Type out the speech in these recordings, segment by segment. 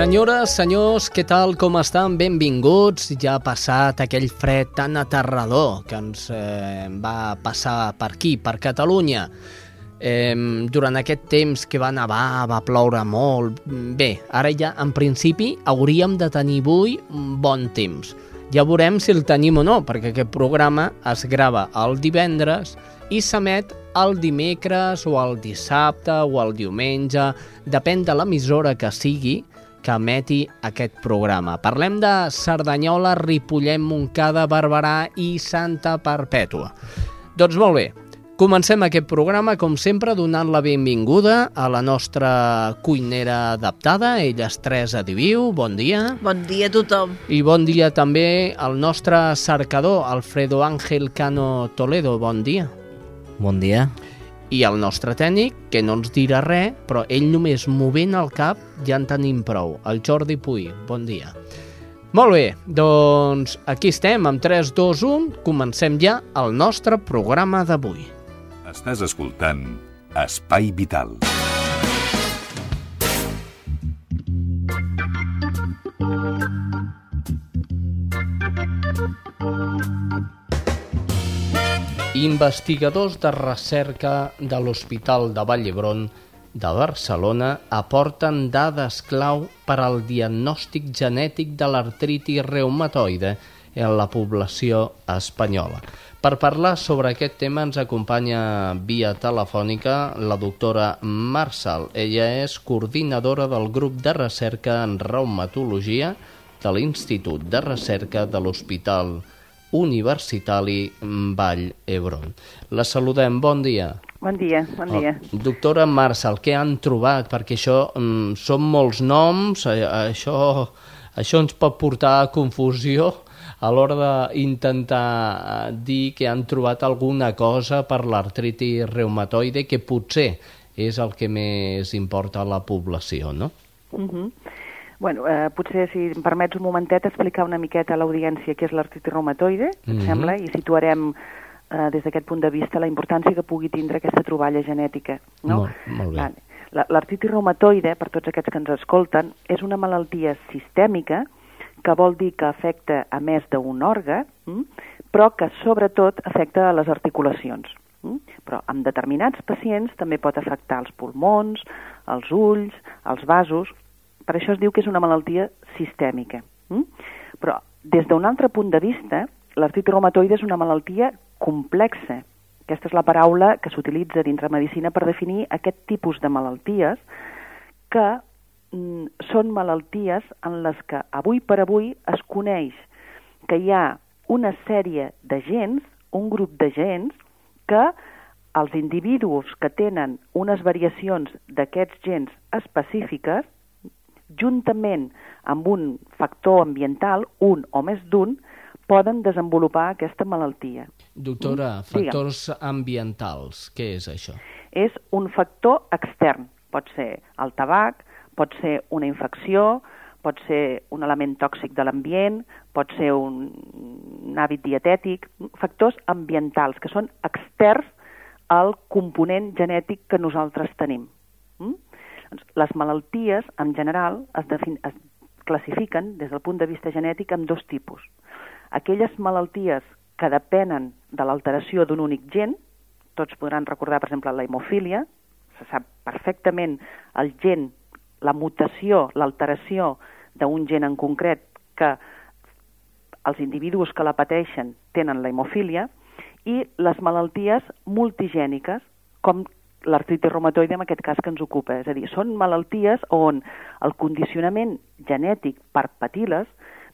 Senyores, senyors, què tal, com estan? Benvinguts. Ja ha passat aquell fred tan aterrador que ens eh, va passar per aquí, per Catalunya. Eh, durant aquest temps que va nevar, va ploure molt... Bé, ara ja, en principi, hauríem de tenir avui bon temps. Ja veurem si el tenim o no, perquè aquest programa es grava el divendres i s'emet el dimecres o el dissabte o el diumenge, depèn de l'emissora que sigui, que emeti aquest programa. Parlem de Cerdanyola, Ripollet, Montcada, Barberà i Santa Perpètua. Doncs molt bé, comencem aquest programa, com sempre, donant la benvinguda a la nostra cuinera adaptada, ella és Teresa Diviu, bon dia. Bon dia a tothom. I bon dia també al nostre cercador, Alfredo Ángel Cano Toledo, bon dia. Bon dia. I el nostre tècnic, que no ens dirà res, però ell només movent el cap ja en tenim prou. El Jordi Puy, bon dia. Molt bé, doncs aquí estem, amb 3, 2, 1, comencem ja el nostre programa d'avui. Estàs escoltant Espai Vital. Investigadors de recerca de l'Hospital de Vall d'Hebron de Barcelona aporten dades clau per al diagnòstic genètic de l'artritis reumatoide en la població espanyola. Per parlar sobre aquest tema ens acompanya via telefònica la doctora Marsal. Ella és coordinadora del grup de recerca en reumatologia de l'Institut de Recerca de l'Hospital Universitari Vall Hebron. La saludem, bon dia. Bon dia, bon dia. Oh, doctora Marsal, què han trobat? Perquè això mm, són molts noms, eh, això, això ens pot portar a confusió a l'hora d'intentar dir que han trobat alguna cosa per l'artritis reumatoide que potser és el que més importa a la població, no? Uh -huh. Bueno, eh, potser, si em permets un momentet, explicar una miqueta a l'audiència què és l'artritis reumatoide, mm -hmm. sembla, i situarem eh, des d'aquest punt de vista la importància que pugui tindre aquesta troballa genètica. No? Molt, molt bé. L'artritis reumatoide, per tots aquests que ens escolten, és una malaltia sistèmica que vol dir que afecta a més d'un òrgan, hm? però que sobretot afecta a les articulacions. Hm? Però en determinats pacients també pot afectar els pulmons, els ulls, els vasos, per això es diu que és una malaltia sistèmica. Mm? Però des d'un altre punt de vista, l'artritis reumatoide és una malaltia complexa. Aquesta és la paraula que s'utilitza dins la medicina per definir aquest tipus de malalties que mm, són malalties en les que avui per avui es coneix que hi ha una sèrie de gens, un grup de gens, que els individus que tenen unes variacions d'aquests gens específiques juntament amb un factor ambiental, un o més d'un, poden desenvolupar aquesta malaltia. Doctora, mm? factors Digue'm. ambientals, què és això? És un factor extern. Pot ser el tabac, pot ser una infecció, pot ser un element tòxic de l'ambient, pot ser un, un hàbit dietètic, factors ambientals que són externs al component genètic que nosaltres tenim. Mm? Les malalties, en general, es, defin es classifiquen des del punt de vista genètic en dos tipus. Aquelles malalties que depenen de l'alteració d'un únic gen, tots podran recordar, per exemple, la hemofília, se sap perfectament el gen, la mutació, l'alteració d'un gen en concret que els individus que la pateixen tenen la hemofília, i les malalties multigèniques, com l'artritis reumatoide en aquest cas que ens ocupa. És a dir, són malalties on el condicionament genètic per patir-les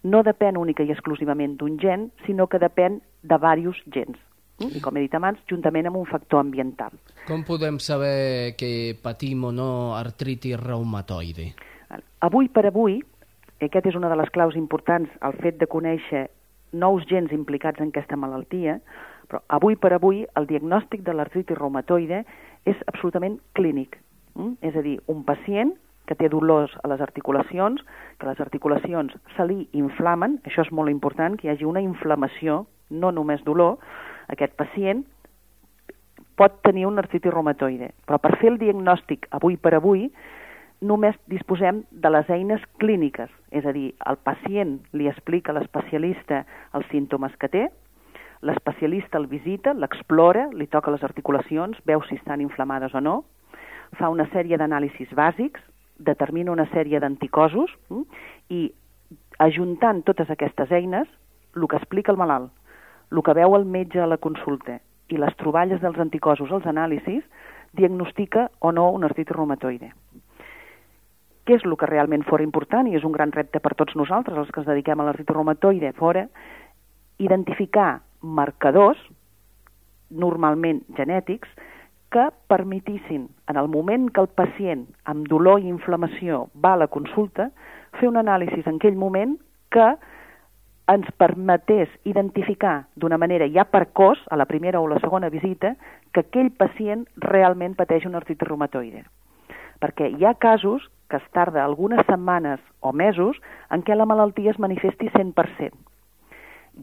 no depèn única i exclusivament d'un gen, sinó que depèn de diversos gens. I com he dit abans, juntament amb un factor ambiental. Com podem saber que patim o no artritis reumatoide? Avui per avui, aquest és una de les claus importants, el fet de conèixer nous gens implicats en aquesta malaltia, però avui per avui el diagnòstic de l'artritis reumatoide és absolutament clínic. Mm? És a dir, un pacient que té dolors a les articulacions, que les articulacions se li inflamen, això és molt important, que hi hagi una inflamació, no només dolor, aquest pacient pot tenir un artritis reumatoide. Però per fer el diagnòstic avui per avui, només disposem de les eines clíniques, és a dir, el pacient li explica a l'especialista els símptomes que té, l'especialista el visita, l'explora, li toca les articulacions, veu si estan inflamades o no, fa una sèrie d'anàlisis bàsics, determina una sèrie d'anticosos mm, i ajuntant totes aquestes eines, el que explica el malalt, el que veu el metge a la consulta i les troballes dels anticosos als anàlisis, diagnostica o no un artritis reumatoide. Què és el que realment fora important, i és un gran repte per tots nosaltres, els que ens dediquem a l'artritis reumatoide, fora identificar marcadors, normalment genètics, que permetissin, en el moment que el pacient amb dolor i inflamació va a la consulta, fer un anàlisi en aquell moment que ens permetés identificar d'una manera ja per cos, a la primera o la segona visita, que aquell pacient realment pateix una artritis reumatoide. Perquè hi ha casos que es tarda algunes setmanes o mesos en què la malaltia es manifesti 100%.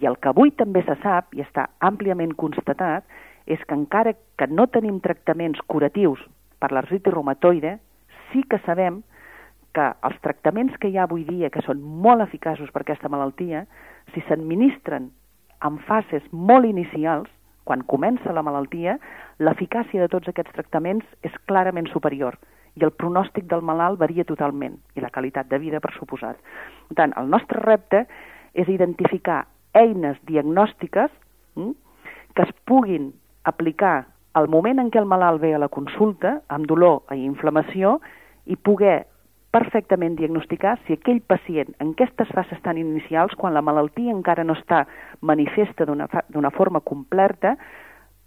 I el que avui també se sap, i està àmpliament constatat, és que encara que no tenim tractaments curatius per l'artritis reumatoide, sí que sabem que els tractaments que hi ha avui dia, que són molt eficaços per aquesta malaltia, si s'administren en fases molt inicials, quan comença la malaltia, l'eficàcia de tots aquests tractaments és clarament superior i el pronòstic del malalt varia totalment, i la qualitat de vida, per suposat. Per tant, el nostre repte és identificar eines diagnòstiques hm, que es puguin aplicar al moment en què el malalt ve a la consulta, amb dolor i inflamació, i poder perfectament diagnosticar si aquell pacient en aquestes fases tan inicials, quan la malaltia encara no està manifesta d'una forma completa,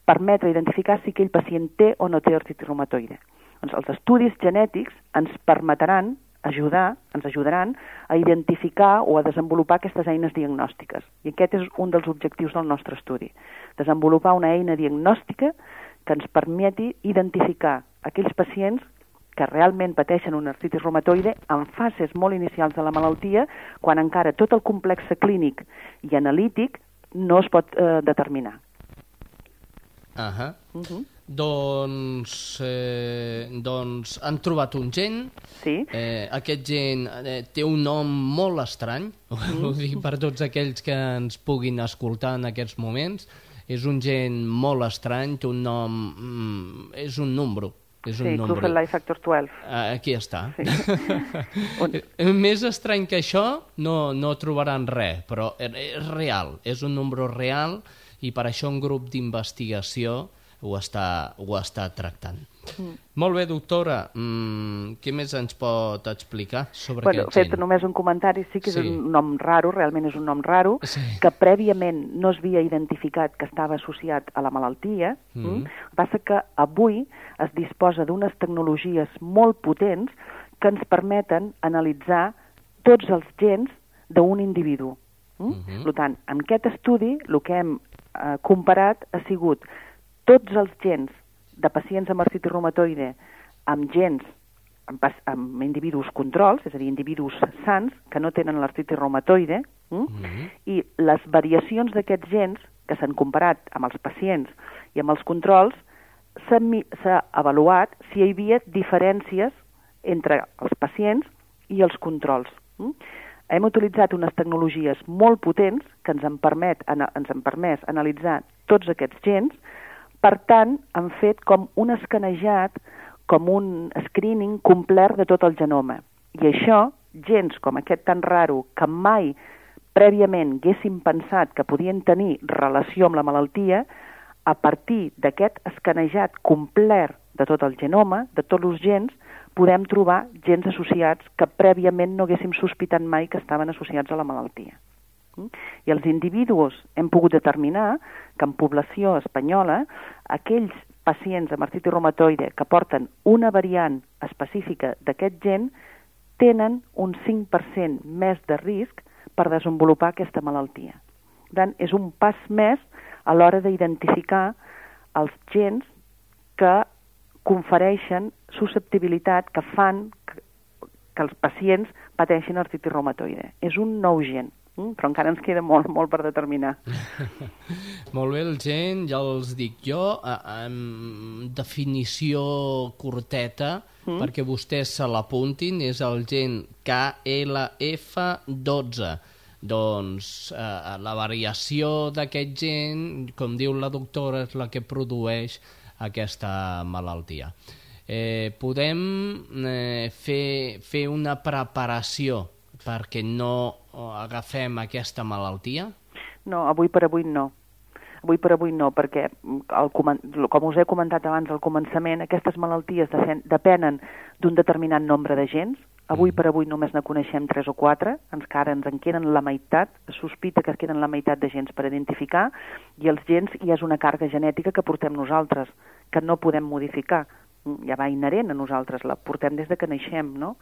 permetre identificar si aquell pacient té o no té artritis reumatoide. Doncs els estudis genètics ens permetran ajudar, ens ajudaran a identificar o a desenvolupar aquestes eines diagnòstiques. I aquest és un dels objectius del nostre estudi, desenvolupar una eina diagnòstica que ens permeti identificar aquells pacients que realment pateixen una artritis reumatoide en fases molt inicials de la malaltia, quan encara tot el complex clínic i analític no es pot eh, determinar. Uh -huh. Uh -huh. Doncs, eh, doncs han trobat un gen. Sí. Eh, aquest gen eh, té un nom molt estrany, mm. ho dic per tots aquells que ens puguin escoltar en aquests moments. És un gen molt estrany, té un nom... Mm, és un número. És un sí, número. Life Factor 12. Ah, aquí està. Sí. Més estrany que això no, no trobaran res, però és real, és un número real i per això un grup d'investigació ho, està, ho està tractant. Mm. Molt bé, doctora, mm, què més ens pot explicar sobre bueno, aquest gent? Fet només un comentari, sí que sí. és un nom raro, realment és un nom raro, sí. que prèviament no es havia identificat que estava associat a la malaltia. Mm. Mm? El que passa que avui es disposa d'unes tecnologies molt potents que ens permeten analitzar tots els gens d'un individu. Mm? Mm -hmm. Per tant, en aquest estudi el que hem eh, comparat ha sigut tots els gens de pacients amb artritis reumatoide amb gens amb, amb individus controls, és a dir, individus sants que no tenen l'artritis reumatoide, mm? Mm -hmm. i les variacions d'aquests gens que s'han comparat amb els pacients i amb els controls s'ha avaluat si hi havia diferències entre els pacients i els controls. Mm? Hem utilitzat unes tecnologies molt potents que ens han, permet, ens han permès analitzar tots aquests gens, per tant, han fet com un escanejat, com un screening complet de tot el genoma. I això, gens com aquest tan raro, que mai prèviament haguéssim pensat que podien tenir relació amb la malaltia, a partir d'aquest escanejat complet de tot el genoma, de tots els gens, podem trobar gens associats que prèviament no haguéssim sospitat mai que estaven associats a la malaltia. I els individus hem pogut determinar que en població espanyola aquells pacients amb artritis reumatoide que porten una variant específica d'aquest gen tenen un 5% més de risc per desenvolupar aquesta malaltia. Per tant, és un pas més a l'hora d'identificar els gens que confereixen susceptibilitat, que fan que, que els pacients pateixin artritis reumatoide. És un nou gen? Però encara ens queda molt, molt per determinar. molt bé, el gen, ja els dic jo, en definició corteta, mm. perquè vostès se l'apuntin, és el gen KLF12. Doncs eh, la variació d'aquest gen, com diu la doctora, és la que produeix aquesta malaltia. Eh, podem eh, fer, fer una preparació perquè no agafem aquesta malaltia? No, avui per avui no. Avui per avui no, perquè, el, com us he comentat abans al començament, aquestes malalties depenen d'un determinat nombre de gens. Avui mm. per avui només ne coneixem 3 o 4, encara ens en queden la meitat, sospita que es queden la meitat de gens per identificar, i els gens ja és una càrrega genètica que portem nosaltres, que no podem modificar, ja va inherent a nosaltres, la portem des de que naixem, no?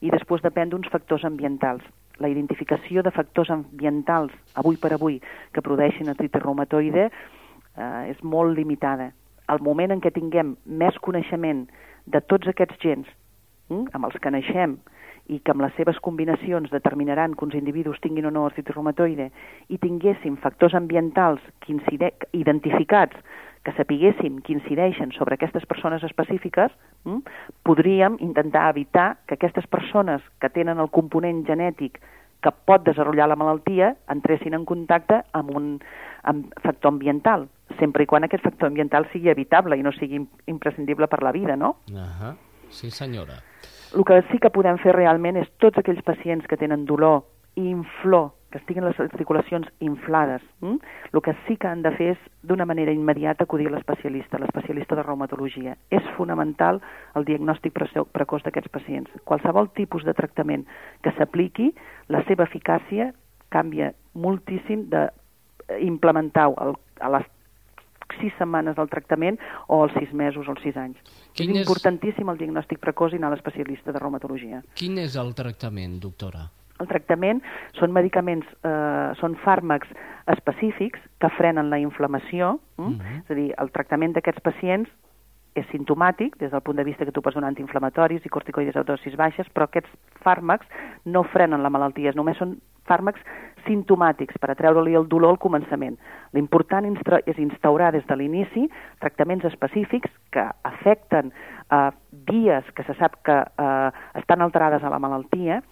I després depèn d'uns factors ambientals la identificació de factors ambientals, avui per avui, que produeixin artritis reumatoide, eh, és molt limitada. Al moment en què tinguem més coneixement de tots aquests gens hm, amb els que naixem i que amb les seves combinacions determinaran que uns individus tinguin o no artritis reumatoide i tinguéssim factors ambientals que identificats que sapiguéssim que incideixen sobre aquestes persones específiques, hm, podríem intentar evitar que aquestes persones que tenen el component genètic que pot desenvolupar la malaltia entressin en contacte amb un amb factor ambiental, sempre i quan aquest factor ambiental sigui evitable i no sigui imprescindible per la vida, no? Uh -huh. Sí, senyora. El que sí que podem fer realment és tots aquells pacients que tenen dolor inflor que estiguin les articulacions inflades. Hm? El que sí que han de fer és, d'una manera immediata, acudir a l'especialista, l'especialista de reumatologia. És fonamental el diagnòstic precoç d'aquests pacients. Qualsevol tipus de tractament que s'apliqui, la seva eficàcia canvia moltíssim de implementar a les sis setmanes del tractament o als sis mesos o als sis anys. Quin és importantíssim el diagnòstic precoç i anar a l'especialista de reumatologia. Quin és el tractament, doctora? El tractament són medicaments, eh, són fàrmacs específics que frenen la inflamació, mm? Uh -huh. és a dir, el tractament d'aquests pacients és sintomàtic des del punt de vista que tu pots donar antiinflamatoris i corticoides a dosis baixes, però aquests fàrmacs no frenen la malaltia, només són fàrmacs sintomàtics per atreure-li el dolor al començament. L'important és instaurar des de l'inici tractaments específics que afecten eh, vies que se sap que eh, estan alterades a la malaltia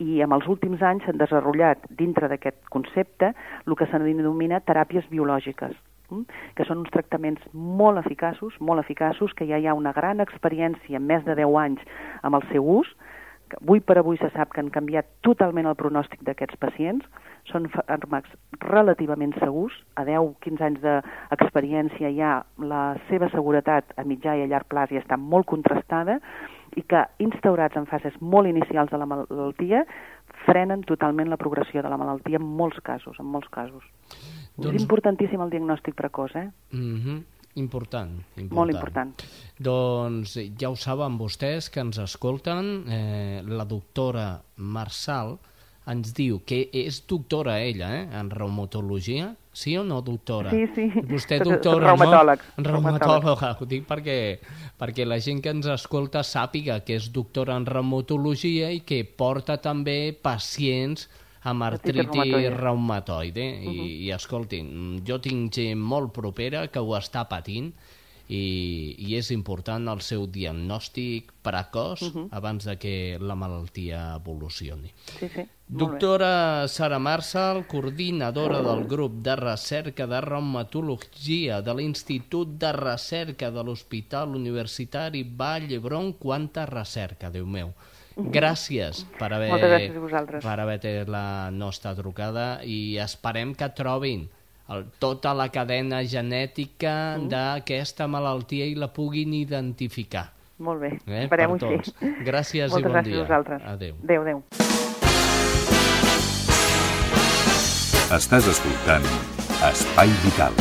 i amb els últims anys s'han desenvolupat dintre d'aquest concepte el que se denomina teràpies biològiques, hm? que són uns tractaments molt eficaços, molt eficaços, que ja hi ha una gran experiència, més de 10 anys, amb el seu ús, que avui per avui se sap que han canviat totalment el pronòstic d'aquests pacients, són fàrmacs relativament segurs, a 10-15 anys d'experiència ja la seva seguretat a mitjà i a llarg plaç ja està molt contrastada, i que, instaurats en fases molt inicials de la malaltia, frenen totalment la progressió de la malaltia en molts casos, en molts casos. Doncs... És importantíssim el diagnòstic precoç, eh? Mm -hmm. Important, important. Molt important. Doncs ja ho saben vostès que ens escolten, eh, la doctora Marçal ens diu que és doctora ella, eh, en reumatologia, Sí o no, doctora? Sí, sí. Vostè, doctora, Reumatòleg. no? Reumatòloga. Ho dic perquè, perquè la gent que ens escolta sàpiga que és doctora en reumatologia i que porta també pacients amb artritis reumatoide. I, uh -huh. I escoltin, jo tinc gent molt propera que ho està patint i, i és important el seu diagnòstic precoç uh -huh. abans de que la malaltia evolucioni. Sí, sí. Doctora Sara Marçal, coordinadora del grup de recerca de reumatologia de l'Institut de Recerca de l'Hospital Universitari Vall d'Hebron. Quanta recerca, Déu meu. Gràcies per haver, gràcies per haver la nostra trucada i esperem que trobin el, tota la cadena genètica mm. d'aquesta malaltia i la puguin identificar. Molt bé, Eh, esperem-ho per així. tots. Gràcies i Moltes bon gràcies dia. a vosaltres. Adéu. Adéu, adéu. Estàs escoltant Espai Vital.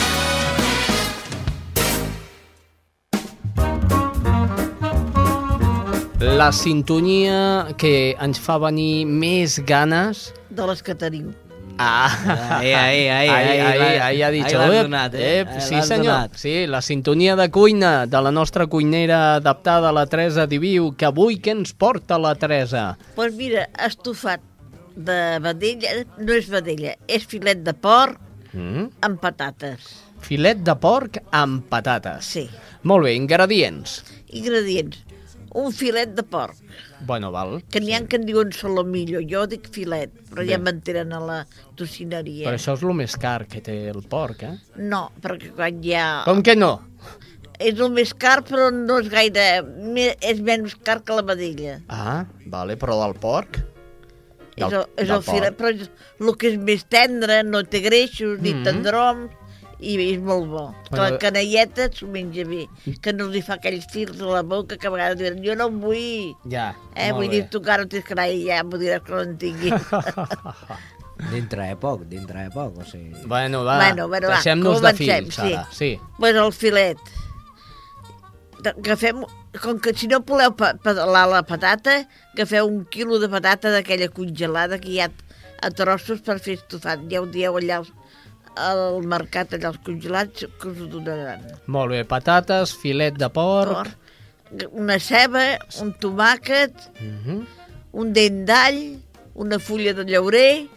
La sintonia que ens fa venir més ganes... de les que teniu. Ah, Ai, ai, ai, ai, ai, ai, ai, ai, ha dit ai, l'has ep, donat, eh? ep, Ai, sí senyor, donat. sí, la sintonia de cuina de la nostra cuinera adaptada, la Teresa Diviu, que avui què ens porta la Teresa? Doncs pues mira, estofat de vedella, no és vedella, és filet de porc Mm? amb patates. Filet de porc amb patates. Sí. Molt bé, ingredients. Ingredients. Un filet de porc, Bueno, val. que n'hi ha que en diuen solomillo, jo dic filet, però Bé. ja m'entenen a la tocineria. Però això és el més car que té el porc, eh? No, perquè quan hi ha... Com que no? És el més car, però no és gaire... És menys car que la vedella. Ah, vale, però del porc? És Del- el, és el filet, però és el que és més tendre, no té greixos ni Mhm. tendroms, i és molt bo. Que Bueno, la canelleta s'ho menja bé, que no li fa aquells fils a la boca que a vegades diuen jo no en vull. Ja, Eh, vull dir, tu que ara tens i ja m'ho diràs que no en tingui. Dintre de poc, dintre de poc, o sigui... Bueno, va, Bueno, bueno, deixem-nos de comencem, fills, ara. Sí. pues el filet. Agafem, com que si no voleu pa pedalar la patata, agafeu un quilo de patata d'aquella congelada que hi ha a trossos per fer estofat. Ja ho dieu allà als- al mercat, allà els congelats, que us ho donaran. Molt bé, patates, filet de porc... Porc, Una ceba, un tomàquet, Mhm. un dent d'all, una fulla de llaurer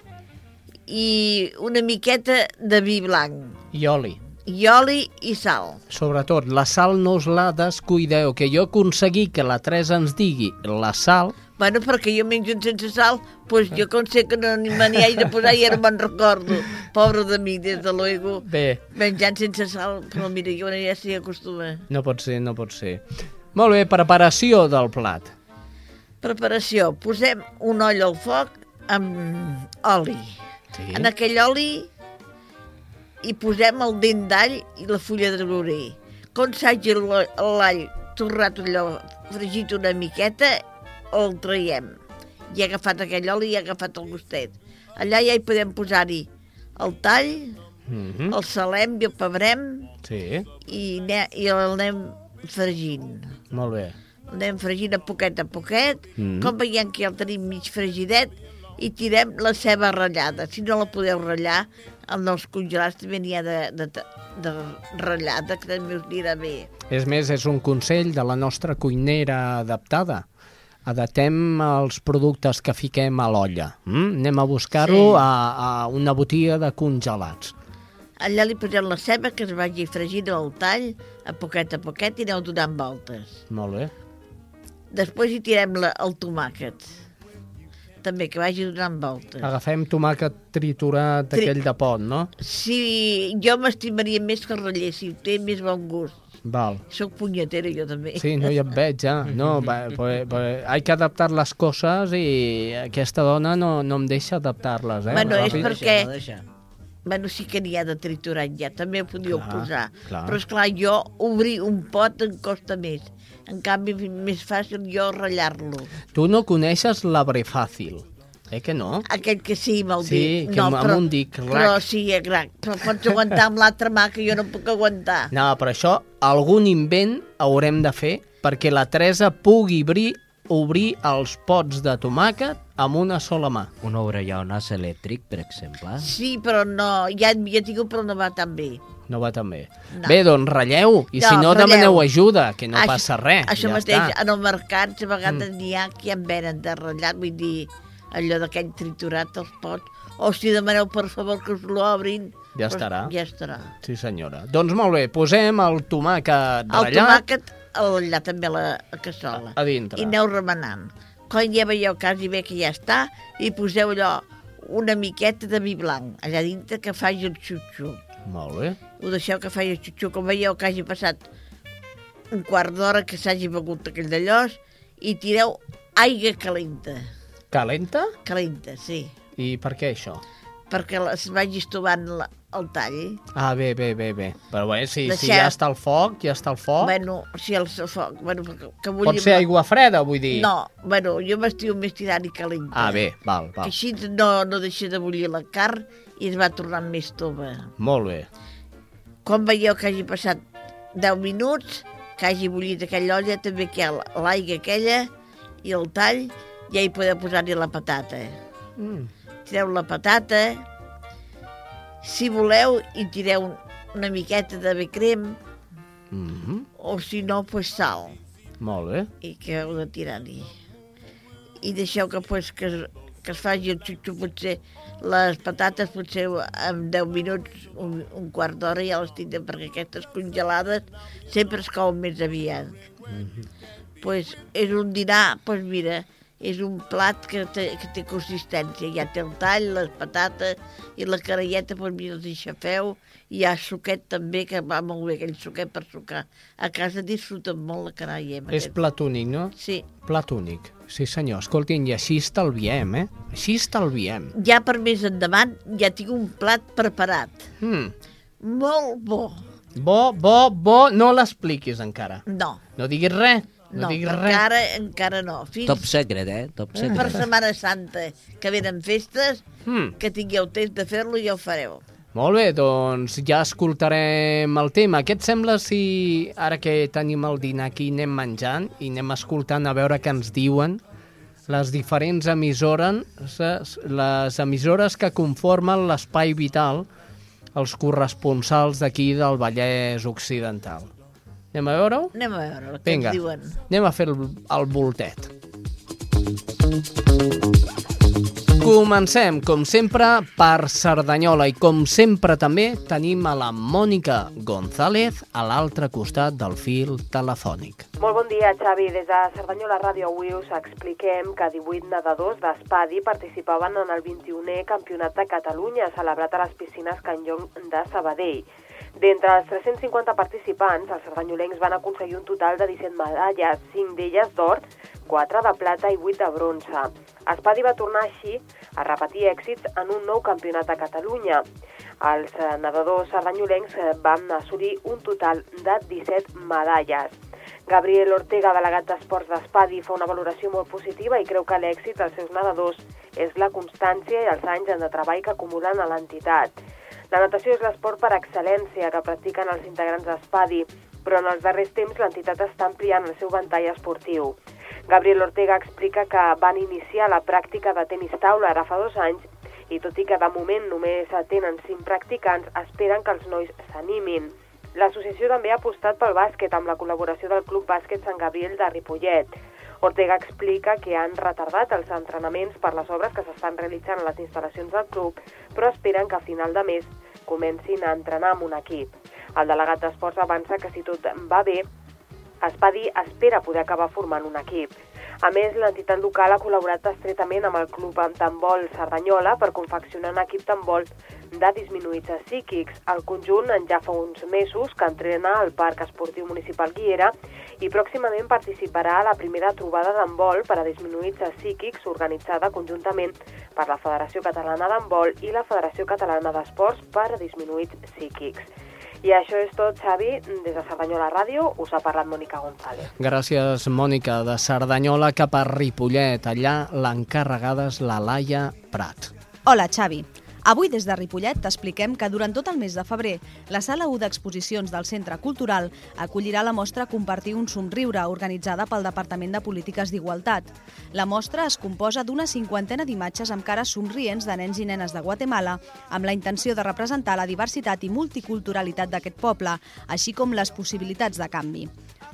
i una miqueta de vi blanc, I oli. i oli i sal. Sobretot, la sal no us la descuideu, que jo aconseguir que la Teresa ens digui la sal... Bueno, perquè jo menjo sense sal, doncs jo com sé que no ni me n'hi haig de posar i ara me'n recordo. Pobre de mi, des de luego, Bé, menjant sense sal, però mira, jo ja s'hi acostuma. no pot ser, no pot ser. Molt bé, preparació del plat. Preparació, posem un oll al foc amb oli. Sí. En aquell oli hi posem el dent d'all i la fulla de llaurer. Quan s'hagi l'all torrat allò, fregit una miqueta, el traiem. I ha agafat aquell oli i ha agafat el gustet. Allà ja hi podem posar-hi el tall, Mhm. el salem i el pebrem Sí, i, ne i el anem fregint. molt bé. El anem fregint a poquet a poquet. Mm. Com veiem que ja el tenim mig fregidet, i tirem la ceba ratllada. Si no la podeu ratllar, en els congelats també n'hi ha de, de, de ratllada, que també us anirà bé. És més, és un consell de la nostra cuinera adaptada. Adaptem els productes que fiquem a l'olla. Mm? Anem a buscar-ho Sí. a, a una botiga de congelats. Allà li posem la ceba que es vagi fregint al tall, a poquet a poquet, i aneu donant voltes. Molt bé. Després hi tirem la, el tomàquet, també que vagi donant voltes. Agafem tomàquet triturat, Tri- aquell de pot, no? Si jo m'estimaria més que ratllessi, té més bon gust. Val. Soc punyetera jo també. Sí, no, ja et veig, ja. No, va, pues, pues, hay que adaptar les coses i aquesta dona no, no em deixa adaptar-les, eh? Bueno, és perquè- No deixa. Bueno, sí que n'hi ha de triturat ja, també ho podíeu Clar, posar. clar. Però, és clar jo obrir un pot em costa més. En canvi, més fàcil jo ratllar-lo. Tu no coneixes l'arbre fàcil, eh que no? Aquell que sí, me'l Sí, dic. que amb- amb un dic, rac. Però sí, rac. Però pots aguantar amb l'altra mà, que jo no puc aguantar. No, però això, algun invent haurem de fer perquè la Teresa pugui obrir, obrir els pots de tomàquet amb una sola mà. Un obrellonàs elèctric, per exemple. Sí, però no, ja havia tingut, però no va tan bé. No va tan bé. No. Bé, doncs ratlleu, i No, si no ratlleu. demaneu ajuda, que no Això- passa res. Això ja mateix, està. en el mercat, a vegades mm. n'hi ha que en venen de ratllat, vull dir, allò d'aquell triturat als pots, o si demaneu per favor que us l'obrin, Ja doncs estarà. Ja estarà. Sí, senyora. Doncs molt bé, posem el tomàquet El ratllat. tomàquet, allà també a la cassola. A- a dintre. I aneu remenant. Quan ja veieu quasi bé que ja està, i poseu allò una miqueta de vi blanc, allà dintre que faci el xup-xup. Molt bé. Ho deixeu que faci el xup-xup. Com veieu que hagi passat un quart d'hora que s'hagi begut aquell d'allòs, i tireu aigua calenta. Calenta? Calenta, sí. I per què això? perquè es vagi estovant la, el tall. Ah, bé, bé, bé, bé. Però bé, si, si Deixeu- ja està el foc, ja està el foc. Bueno, si el foc... Bueno, que, que vull Pot ser aigua freda, vull dir. No, bueno, jo m'estiu més tirant i calenta. Ah, bé, val, Que val. així no, no deixa de bullir la carn i es va tornant més tova. Molt bé. Quan veieu que hagi passat 10 minuts, que hagi bullit aquella olla, també que l'aigua aquella i el tall, ja hi podeu posar-hi la patata. Mm. Tireu la patata, si voleu, hi tireu una miqueta de bé crem, Mm -hmm. o si no, pues sal, Molt bé. i que heu de tirar-hi. I deixeu que, pues, que, que es faci el xuxo, potser les patates potser en 10 minuts, un, un quart d'hora ja les tindrem, perquè aquestes congelades sempre es couen més aviat. pues és un dinar, pues mira, és un plat que té, que té consistència. Ja té el tall, les patates i la caralleta, pues mira, els aixafeu. I hi ha suquet també, que va molt bé aquell suquet per sucar. A casa disfruten molt la caralla. amb És aquest. plat únic, no? Sí. Plat únic. Sí, senyor. Escoltin, i així estalviem, eh? Així estalviem. Ja per més endavant ja tinc un plat preparat. Mm. Molt bo. Bo, bo, bo, no l'expliquis encara. No, No diguis res. No, perquè res. ara encara no. Fins Top secret, eh? Top per secret. Setmana Santa, que venen festes, Mm. que tingueu temps de fer-lo i ja ho fareu. Molt bé, doncs ja escoltarem el tema. Què et sembla si ara que tenim el dinar aquí anem menjant i anem escoltant a veure què ens diuen les diferents emissores, les emissores que conformen l'espai vital, els corresponsals d'aquí del Vallès Occidental. Anem a veure-ho? Anem a veure el que Vinga, ens diuen. anem a fer el, el voltet. Comencem, com sempre, per Cerdanyola i com sempre també tenim a la Mònica González a l'altre costat del fil telefònic. Molt bon dia, Xavi. Des de Cerdanyola Ràdio avui us expliquem que 18 nedadors d'Espadi participaven en el 21è Campionat de Catalunya celebrat a les piscines Can Llong de Sabadell. D'entre els 350 participants, els cerdanyolencs van aconseguir un total de 17 medalles, 5 d'elles d'or, 4 de plata i 8 de bronze. Espadi va tornar així a repetir èxits en un nou campionat de Catalunya. Els eh, nedadors cerdanyolencs eh, van assolir un total de 17 medalles. Gabriel Ortega, delegat d'Esports d'Espadi, fa una valoració molt positiva i creu que l'èxit dels seus nedadors és la constància i els anys de treball que acumulen a l'entitat. La natació és l'esport per excel·lència que practiquen els integrants d'Espadi, però en els darrers temps l'entitat està ampliant el seu ventall esportiu. Gabriel Ortega explica que van iniciar la pràctica de tenis taula ara fa dos anys i tot i que de moment només tenen cinc practicants, esperen que els nois s'animin. L'associació també ha apostat pel bàsquet amb la col·laboració del Club Bàsquet Sant Gabriel de Ripollet. Ortega explica que han retardat els entrenaments per les obres que s'estan realitzant a les instal·lacions del club, però esperen que a final de mes comencin a entrenar amb un equip. El delegat d'Esports avança que si tot va bé, Espadi espera poder acabar formant un equip. A més, l'entitat local ha col·laborat estretament amb el club d'handbol Cerdanyola per confeccionar un equip d'handbol de disminuïts psíquics. El conjunt en ja fa uns mesos que entrena al Parc Esportiu Municipal Guiera i pròximament participarà a la primera trobada d'handbol per a disminuïts psíquics organitzada conjuntament per la Federació Catalana d'Handbol i la Federació Catalana d'Esports per a disminuïts psíquics. I això és tot, Xavi. Des de Cerdanyola Ràdio us ha parlat Mònica González. Gràcies, Mònica, de Cerdanyola cap a Ripollet. Allà l'encarregada és la Laia Prat. Hola, Xavi. Avui des de Ripollet t'expliquem que durant tot el mes de febrer la Sala 1 d'Exposicions del Centre Cultural acollirà la mostra Compartir un somriure organitzada pel Departament de Polítiques d'Igualtat. La mostra es composa d'una cinquantena d'imatges amb cares somrients de nens i nenes de Guatemala amb la intenció de representar la diversitat i multiculturalitat d'aquest poble, així com les possibilitats de canvi.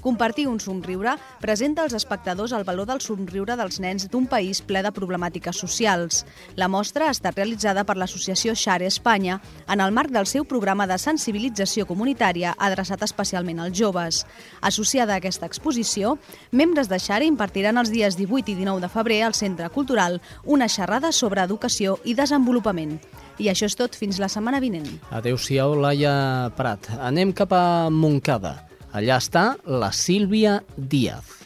Compartir un somriure presenta als espectadors el valor del somriure dels nens d'un país ple de problemàtiques socials. La mostra ha estat realitzada per l'associació Xare Espanya en el marc del seu programa de sensibilització comunitària adreçat especialment als joves. Associada a aquesta exposició, membres de Xare impartiran els dies 18 i 19 de febrer al Centre Cultural una xerrada sobre educació i desenvolupament. I això és tot fins la setmana vinent. Adéu-siau, Laia Prat. Anem cap a Montcada. Allà està la Sílvia Díaz.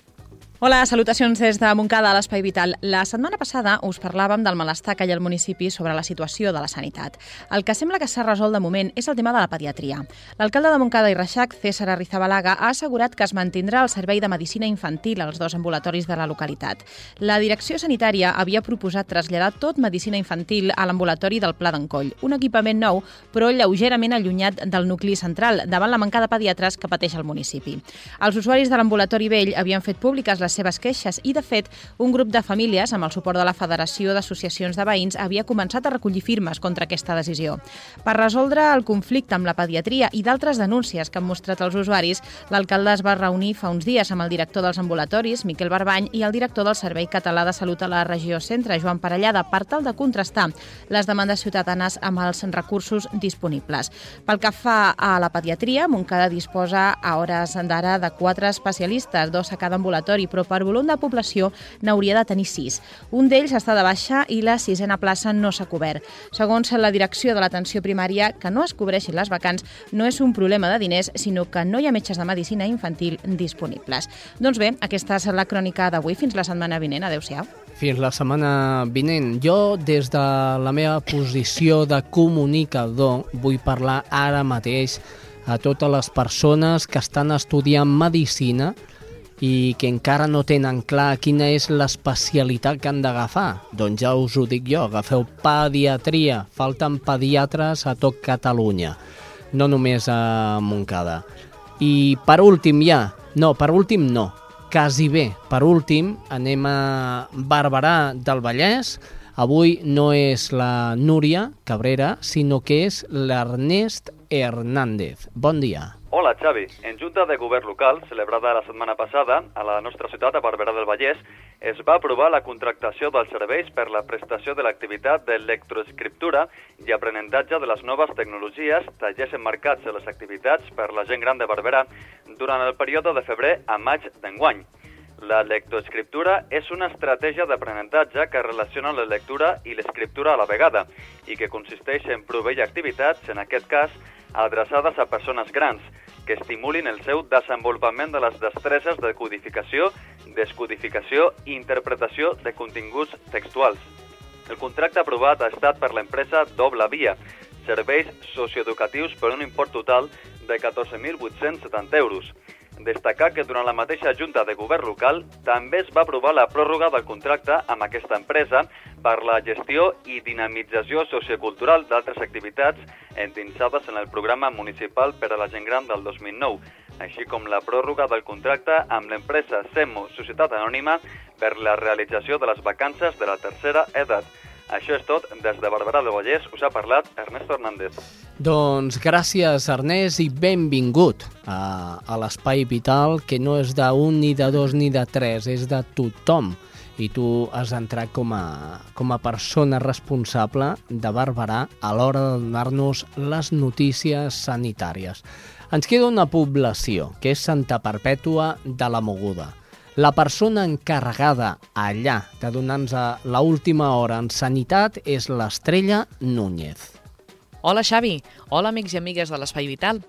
Hola, salutacions des de Montcada a l'Espai Vital. La setmana passada us parlàvem del malestar que hi ha al municipi sobre la situació de la sanitat. El que sembla que s'ha resolt de moment és el tema de la pediatria. L'alcalde de Montcada i Reixac, César Arrizabalaga, ha assegurat que es mantindrà el servei de medicina infantil als dos ambulatoris de la localitat. La direcció sanitària havia proposat traslladar tot medicina infantil a l'ambulatori del Pla d'Encoll, un equipament nou, però lleugerament allunyat del nucli central, davant la manca de pediatres que pateix el municipi. Els usuaris de l'ambulatori vell havien fet públiques les seves queixes i, de fet, un grup de famílies, amb el suport de la Federació d'Associacions de Veïns, havia començat a recollir firmes contra aquesta decisió. Per resoldre el conflicte amb la pediatria i d'altres denúncies que han mostrat els usuaris, l'alcalde es va reunir fa uns dies amb el director dels ambulatoris, Miquel Barbany, i el director del Servei Català de Salut a la regió centre, Joan Parellada, per tal de contrastar les demandes ciutadanes amb els recursos disponibles. Pel que fa a la pediatria, Montcada disposa a hores d'ara de quatre especialistes, dos a cada ambulatori, però per volum de població n'hauria de tenir sis. Un d'ells està de baixa i la sisena plaça no s'ha cobert. Segons la direcció de l'atenció primària, que no es cobreixin les vacants no és un problema de diners, sinó que no hi ha metges de medicina infantil disponibles. Doncs bé, aquesta és la crònica d'avui. Fins la setmana vinent. Adéu-siau. Fins la setmana vinent. Jo, des de la meva posició de comunicador, vull parlar ara mateix a totes les persones que estan estudiant medicina i que encara no tenen clar quina és l'especialitat que han d'agafar. Doncs ja us ho dic jo, agafeu pediatria. Falten pediatres a tot Catalunya, no només a Montcada. I per últim ja, no, per últim no, quasi bé. Per últim anem a Barberà del Vallès. Avui no és la Núria Cabrera, sinó que és l'Ernest Hernández. Bon dia. Hola, Xavi. En Junta de Govern Local, celebrada la setmana passada a la nostra ciutat, a Barberà del Vallès, es va aprovar la contractació dels serveis per la prestació de l'activitat d'electroescriptura i aprenentatge de les noves tecnologies, tallers emmarcats en les activitats per la gent gran de Barberà durant el període de febrer a maig d'enguany. La lectoescriptura és una estratègia d'aprenentatge que relaciona la lectura i l'escriptura a la vegada i que consisteix en proveir activitats, en aquest cas, adreçades a persones grans, que estimulin el seu desenvolupament de les destreses de codificació, descodificació i interpretació de continguts textuals. El contracte aprovat ha estat per l'empresa Doble Via, serveis socioeducatius per un import total de 14.870 euros. Destacar que durant la mateixa Junta de Govern local també es va aprovar la pròrroga del contracte amb aquesta empresa per la gestió i dinamització sociocultural d'altres activitats endinsades en el programa municipal per a la gent gran del 2009, així com la pròrroga del contracte amb l'empresa SEMO Societat Anònima per la realització de les vacances de la tercera edat. Això és tot. Des de Barberà del Vallès us ha parlat Ernesto Hernández. Doncs gràcies, Ernest, i benvingut a, a l'Espai Vital, que no és d'un, ni de dos, ni de tres, és de tothom. I tu has entrat com a, com a persona responsable de Barberà a l'hora de donar-nos les notícies sanitàries. Ens queda una població, que és Santa Perpètua de la Moguda. La persona encarregada allà de donar-nos la última hora en sanitat és l'Estrella Núñez. Hola Xavi, hola amics i amigues de l'Espai Vital.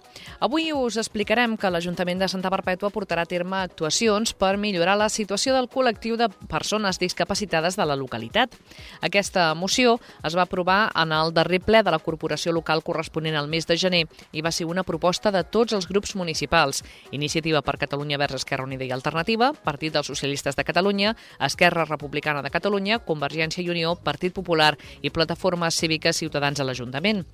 Avui us explicarem que l'Ajuntament de Santa Perpètua portarà a terme actuacions per millorar la situació del col·lectiu de persones discapacitades de la localitat. Aquesta moció es va aprovar en el darrer ple de la corporació local corresponent al mes de gener i va ser una proposta de tots els grups municipals. Iniciativa per Catalunya Verds Esquerra Unida i Alternativa, Partit dels Socialistes de Catalunya, Esquerra Republicana de Catalunya, Convergència i Unió, Partit Popular i Plataformes Cíviques Ciutadans a l'Ajuntament.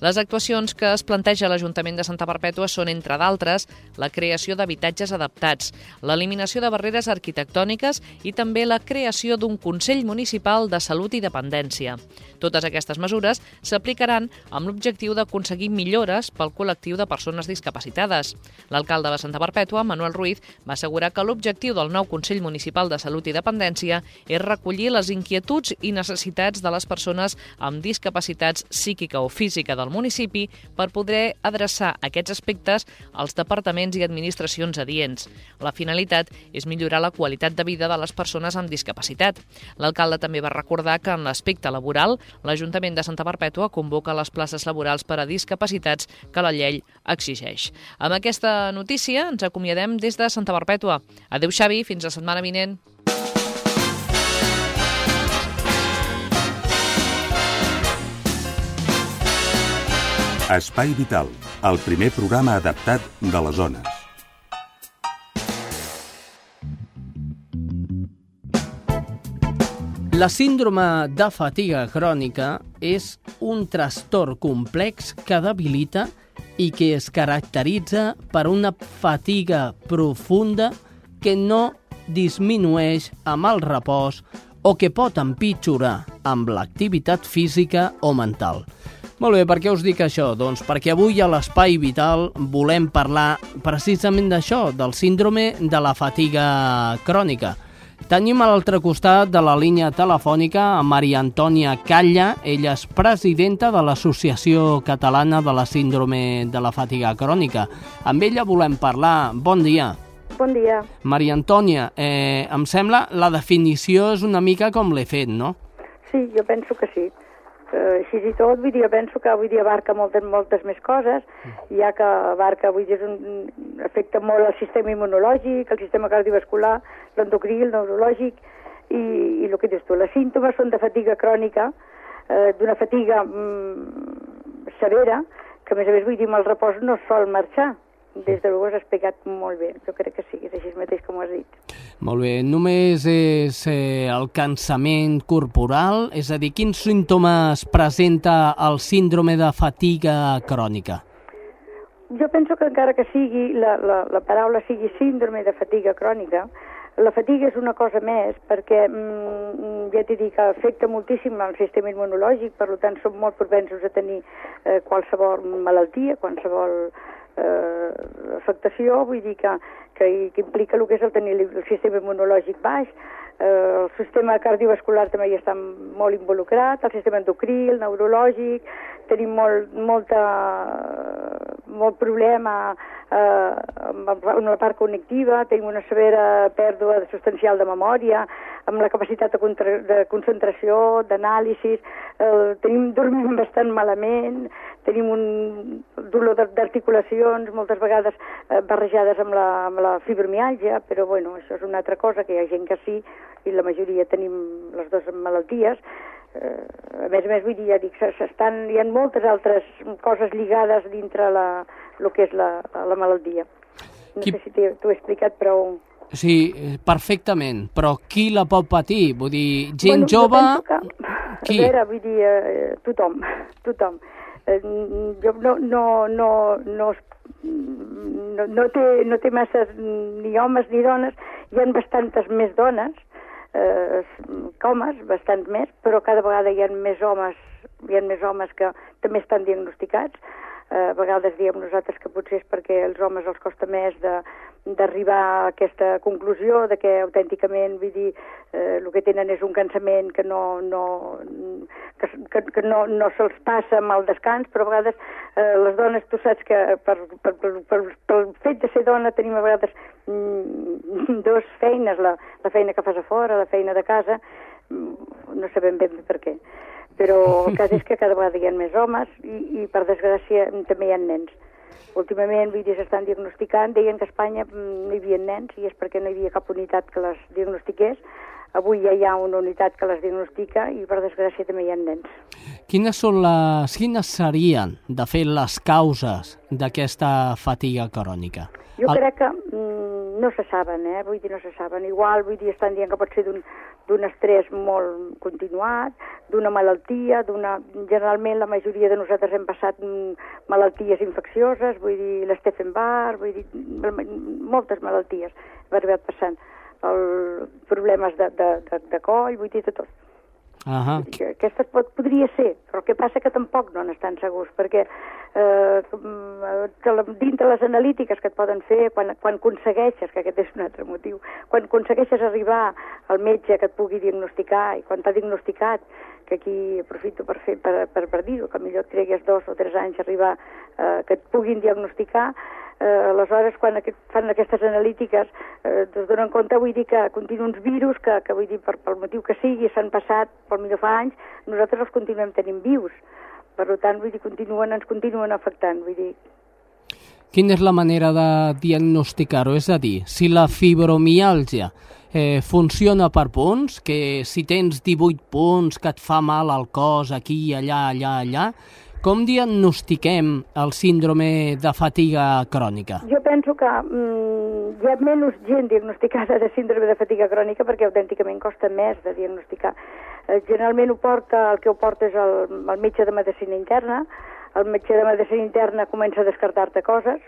Les actuacions que es planteja l'Ajuntament de Santa Perpètua són, entre d'altres, la creació d'habitatges adaptats, l'eliminació de barreres arquitectòniques i també la creació d'un Consell Municipal de Salut i Dependència. Totes aquestes mesures s'aplicaran amb l'objectiu d'aconseguir millores pel col·lectiu de persones discapacitades. L'alcalde de Santa Perpètua, Manuel Ruiz, va assegurar que l'objectiu del nou Consell Municipal de Salut i Dependència és recollir les inquietuds i necessitats de les persones amb discapacitats psíquica o física física del municipi per poder adreçar aquests aspectes als departaments i administracions adients. La finalitat és millorar la qualitat de vida de les persones amb discapacitat. L'alcalde també va recordar que en l'aspecte laboral, l'Ajuntament de Santa Perpètua convoca les places laborals per a discapacitats que la llei exigeix. Amb aquesta notícia ens acomiadem des de Santa Perpètua. Adéu, Xavi, fins la setmana vinent. Espai Vital, el primer programa adaptat de les zones. La síndrome de fatiga crònica és un trastorn complex que debilita i que es caracteritza per una fatiga profunda que no disminueix amb el repòs o que pot empitjorar amb l'activitat física o mental. Molt bé, per què us dic això? Doncs perquè avui a l'Espai Vital volem parlar precisament d'això, del síndrome de la fatiga crònica. Tenim a l'altre costat de la línia telefònica a Maria Antònia Calla. Ella és presidenta de l'Associació Catalana de la Síndrome de la Fatiga Crònica. Amb ella volem parlar. Bon dia. Bon dia. Maria Antònia, eh, em sembla la definició és una mica com l'he fet, no? Sí, jo penso que sí. Uh, així i tot, vull dir, penso que avui dia abarca moltes, moltes més coses, ja que abarca, vull dir, és un, afecta molt el sistema immunològic, el sistema cardiovascular, l'endocrí, el neurològic, i, i el que dius tu, les símptomes són de fatiga crònica, eh, d'una fatiga mm, severa, que a més a més, vull dir, amb el repòs no sol marxar. Des de l'ho has explicat molt bé, jo crec que sí, és així mateix com ho has dit. Molt bé, només és eh, el cansament corporal, és a dir, quins símptomes presenta el síndrome de fatiga crònica? Jo penso que encara que sigui, la, la, la paraula sigui síndrome de fatiga crònica, la fatiga és una cosa més perquè, mm, ja t'he dit que afecta moltíssim el sistema immunològic, per tant som molt propensos a tenir eh, qualsevol malaltia, qualsevol eh, afectació, vull dir que, que, que implica el que és el tenir el sistema immunològic baix, eh, el sistema cardiovascular també hi està molt involucrat, el sistema endocrí, el neurològic, tenim molt, molta, molt problema eh, amb la part cognitiva, tenim una severa pèrdua substancial de memòria, amb la capacitat de, contra, de concentració, d'anàlisis, eh, tenim, dormim bastant malament, tenim un dolor d'articulacions, moltes vegades eh, barrejades amb la, amb la fibromialgia, però bueno, això és una altra cosa, que hi ha gent que sí, i la majoria tenim les dues malalties, eh, a més a més, vull dir, ja dic, s'estan, hi ha moltes altres coses lligades dintre la, el que és la, la malaltia. No qui... sé si t'ho he explicat prou... Sí, perfectament, però qui la pot patir? Vull dir, gent bueno, jove... Que, qui? A veure, vull dir, eh, tothom, tothom. Eh, jo no, no, no, no, no, no, té, no té massa ni homes ni dones, hi ha bastantes més dones, eh, que homes, bastant més, però cada vegada hi ha més homes, hi ha més homes que també estan diagnosticats, eh, a vegades diem nosaltres que potser és perquè als homes els costa més d'arribar a aquesta conclusió de que autènticament, vull dir, eh, el que tenen és un cansament que no, no, que, que, que no, no se'ls passa amb el descans, però a vegades eh, les dones, tu saps que per, per, per, per, pel fet de ser dona tenim a vegades mm, dos feines, la, la feina que fas a fora, la feina de casa, mm, no sabem ben bé per què però el cas és que cada vegada hi ha més homes i, i per desgràcia també hi ha nens. Últimament, vull dir, s'estan diagnosticant, deien que a Espanya mm, no hi havia nens i és perquè no hi havia cap unitat que les diagnostiqués. Avui ja hi ha una unitat que les diagnostica i per desgràcia també hi ha nens. Quines són les, quines serien, de fet, les causes d'aquesta fatiga crònica? Jo El... crec que mm, no se saben, eh? vull dir, no se saben. Igual, vull dir, estan dient que pot ser d'un estrès molt continuat, d'una malaltia, d'una... Generalment la majoria de nosaltres hem passat malalties infeccioses, vull dir, l'Steffenbar, vull dir, moltes malalties hem arribat passant. El, problemes de, de, de, de coll, vull dir, de tot. Uh -huh. Aquesta pot, podria ser, però el que passa que tampoc no n'estan segurs, perquè eh, que dintre les analítiques que et poden fer, quan, quan aconsegueixes, que aquest és un altre motiu, quan aconsegueixes arribar al metge que et pugui diagnosticar, i quan t'ha diagnosticat que aquí aprofito per, fer, per, per, per dir-ho, que millor et tregues dos o tres anys arribar eh, que et puguin diagnosticar, eh, aleshores quan aquest, fan aquestes analítiques eh, es donen compte, vull dir que continuen uns virus que, que vull dir per, pel motiu que sigui s'han passat, pel millor fa anys, nosaltres els continuem tenint vius. Per tant, vull dir, continuen, ens continuen afectant, vull dir, Quina és la manera de diagnosticar-ho? És a dir, si la fibromiàlgia eh, funciona per punts, que si tens 18 punts que et fa mal al cos aquí, allà, allà, allà, com diagnostiquem el síndrome de fatiga crònica? Jo penso que mm, hi ha menys gent diagnosticada de síndrome de fatiga crònica perquè autènticament costa més de diagnosticar. Eh, generalment ho porta, el que ho porta és el, el metge de medicina interna, el metge de medicina interna comença a descartar-te coses,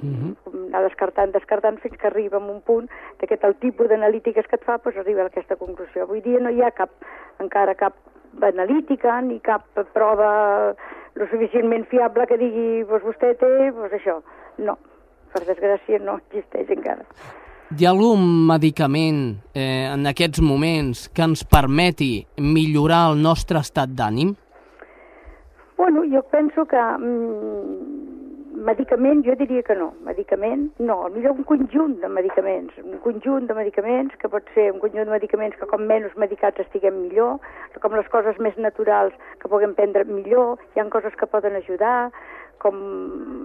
Mm -hmm. anar descartant, descartant, fins que arriba a un punt de que el tipus d'analítiques que et fa doncs arriba a aquesta conclusió. Avui dia no hi ha cap, encara cap analítica ni cap prova lo suficientment fiable que digui doncs vostè té doncs això. No, per desgràcia no existeix encara. Hi ha algun medicament eh, en aquests moments que ens permeti millorar el nostre estat d'ànim? Bueno, jo penso que mm, medicament jo diria que no, medicament no, millor un conjunt de medicaments, un conjunt de medicaments que pot ser un conjunt de medicaments que com menys medicats estiguem millor, com les coses més naturals que puguem prendre millor, hi han coses que poden ajudar, com,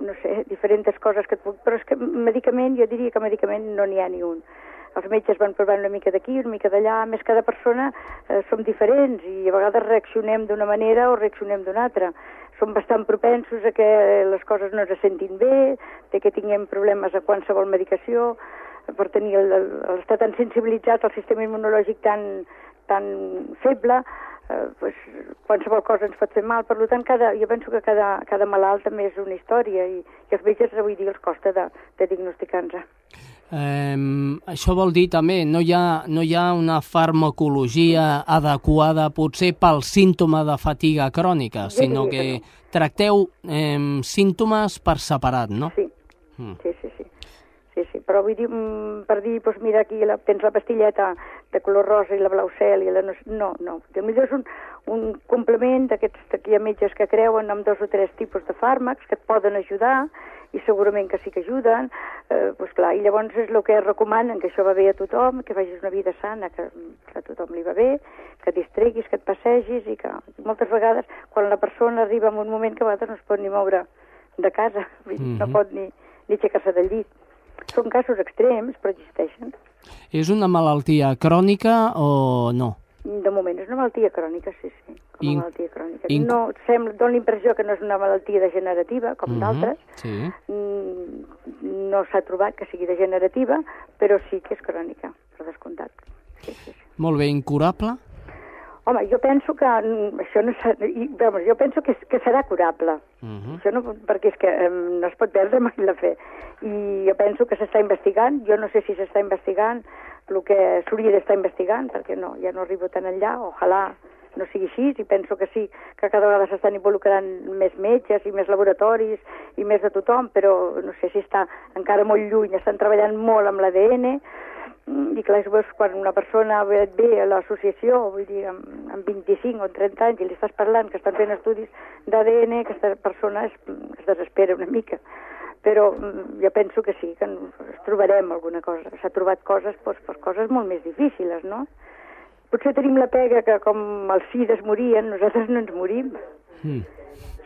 no sé, diferents coses que et puc... Però és que medicament, jo diria que medicament no n'hi ha ni un. Els metges van provant una mica d'aquí, una mica d'allà, més cada persona eh, som diferents i a vegades reaccionem d'una manera o reaccionem d'una altra. Som bastant propensos a que les coses no se sentin bé, de que tinguem problemes a qualsevol medicació, per tenir l'estar tan sensibilitzat al sistema immunològic tan, tan feble, eh, pues, qualsevol cosa ens pot fer mal. Per tant, cada, jo penso que cada, cada malalt també és una història i, i els metges avui dia els costa de, de diagnosticar-nos. Eh, això vol dir també, no hi, ha, no hi ha una farmacologia adequada potser pel símptoma de fatiga crònica, sinó que tracteu eh, símptomes per separat, no? Sí, mm. sí, sí, sí. Sí, sí, però vull dir, mm, per dir, doncs mira, aquí la, tens la pastilleta de color rosa i la blau cel i la... No, no, no. millor és un, un complement d'aquests, que hi ha metges que creuen amb dos o tres tipus de fàrmacs que et poden ajudar i segurament que sí que ajuden, eh, doncs clar, i llavors és el que recomanen, que això va bé a tothom, que facis una vida sana, que, que a tothom li va bé, que distreguis, que et passegis i que moltes vegades quan la persona arriba en un moment que a vegades no es pot ni moure de casa, mm -hmm. no pot ni, ni aixecar-se del llit. Són casos extrems, però existeixen. És una malaltia crònica o no? De moment és una malaltia crònica, sí, sí, com a malaltia crònica. In... No, sembla, dona l'impressió que no és una malaltia degenerativa, com mm -hmm. d'altres. Sí. Mm, no s'ha trobat que sigui degenerativa, però sí que és crònica, per descomptat. Sí, sí, sí. Molt bé, incurable? Home, jo penso que mm, això no i, vamos, jo penso que, que serà curable. Uh Mhm. -huh. Això no, perquè és que um, no es pot perdre mai la fe. I jo penso que s'està investigant, jo no sé si s'està investigant el que s'hauria d'estar investigant, perquè no, ja no arribo tan enllà, ojalà no sigui així, i penso que sí, que cada vegada s'estan involucrant més metges i més laboratoris i més de tothom, però no sé si està encara molt lluny, estan treballant molt amb l'ADN, i clar, veus quan una persona ve, ve a l'associació, vull dir, amb, amb 25 o 30 anys, i li estàs parlant que estan fent estudis d'ADN, aquesta persona es, es desespera una mica. Però jo penso que sí, que ens trobarem alguna cosa. S'ha trobat coses, doncs, per coses molt més difícils, no? Potser tenim la pega que com els fills es morien, nosaltres no ens morim. Mm.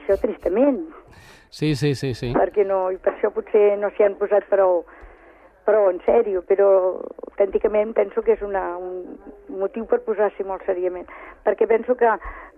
Això tristament. Sí, sí, sí, sí. Perquè no, i per això potser no s'hi han posat prou, prou en sèrio, però autènticament penso que és una, un motiu per posar-s'hi molt seriament, perquè penso que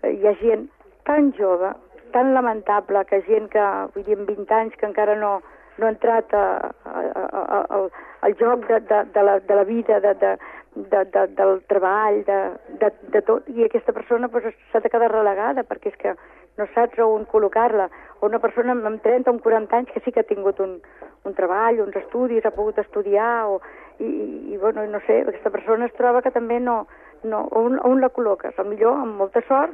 hi ha gent tan jove, tan lamentable, que gent que, vull dir, amb 20 anys, que encara no, no ha entrat a, a, a, a, al, al joc de, de, de, la, de la vida, de, de, de, de, del treball, de, de, de tot, i aquesta persona s'ha pues, de quedar relegada, perquè és que no saps on col·locar-la. O una persona amb 30 o amb 40 anys que sí que ha tingut un, un treball, uns estudis, ha pogut estudiar, o, i, i, bueno, no sé, aquesta persona es troba que també no... no on, on la col·loques? A millor, amb molta sort,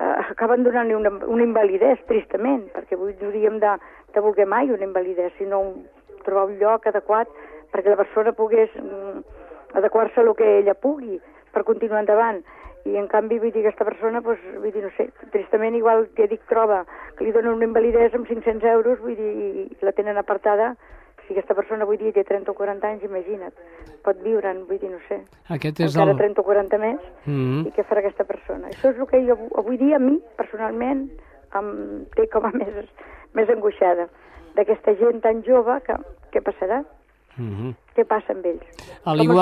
acaben donant-li una, una invalidesa, tristament, perquè avui no hauríem de, de voler mai una invalidesa, sinó un, trobar un lloc adequat perquè la persona pogués mm, adequar-se a que ella pugui per continuar endavant. I en canvi, vull dir, aquesta persona, doncs, vull dir, no sé, tristament igual, ja dic, troba que li donen una invalidesa amb 500 euros, vull dir, i la tenen apartada, si aquesta persona, vull dir, té 30 o 40 anys, imagina't, pot viure, vull dir, no sé, Aquest és encara el... 30 o 40 més, Mm. i què farà aquesta persona? Això és el que jo avui dia a mi, personalment, em té com a més, més angoixada d'aquesta gent tan jove que què passarà? Mm Què passa amb ells? Al Com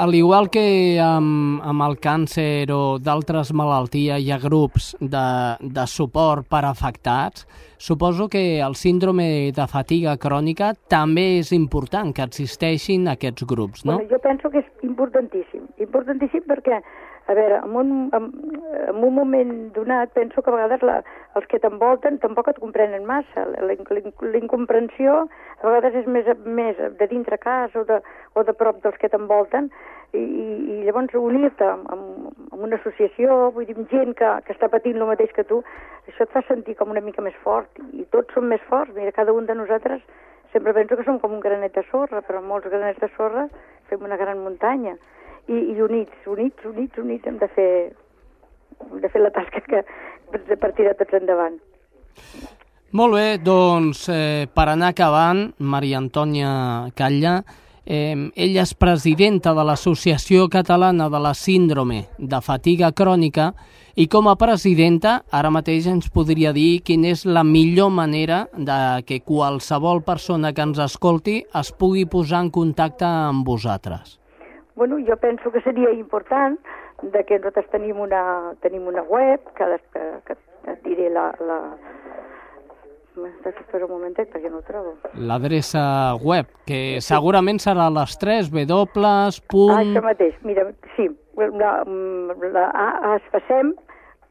al igual que amb, amb el càncer o d'altres malalties hi ha grups de, de suport per afectats, suposo que el síndrome de fatiga crònica també és important que existeixin aquests grups, no? Bueno, jo penso que és importantíssim. Importantíssim perquè, a veure, en un, en, en un moment donat, penso que a vegades la, els que t'envolten tampoc et comprenen massa. La, la, la incomprensió a vegades és més, més de dintre casa o de, o de prop dels que t'envolten i, i, llavors unir-te amb, amb una associació, vull dir, amb gent que, que està patint el mateix que tu, això et fa sentir com una mica més fort i tots som més forts. Mira, cada un de nosaltres sempre penso que som com un granet de sorra, però molts granets de sorra fem una gran muntanya. I, i units, units, units, units hem de fer, hem de fer la tasca que, per tirar tots endavant. Molt bé, doncs eh, per anar acabant, Maria Antònia Catlla, eh, ella és presidenta de l'Associació Catalana de la Síndrome de Fatiga Crònica i com a presidenta ara mateix ens podria dir quina és la millor manera de que qualsevol persona que ens escolti es pugui posar en contacte amb vosaltres. Bueno, jo penso que seria important de que nosaltres tenim una, tenim una web, que, que, que et diré la... la... Espera un momentet perquè no ho trobo. L'adreça web, que segurament serà les 3 w. Ah, això mateix, mira, sí, la, la A, A es facem,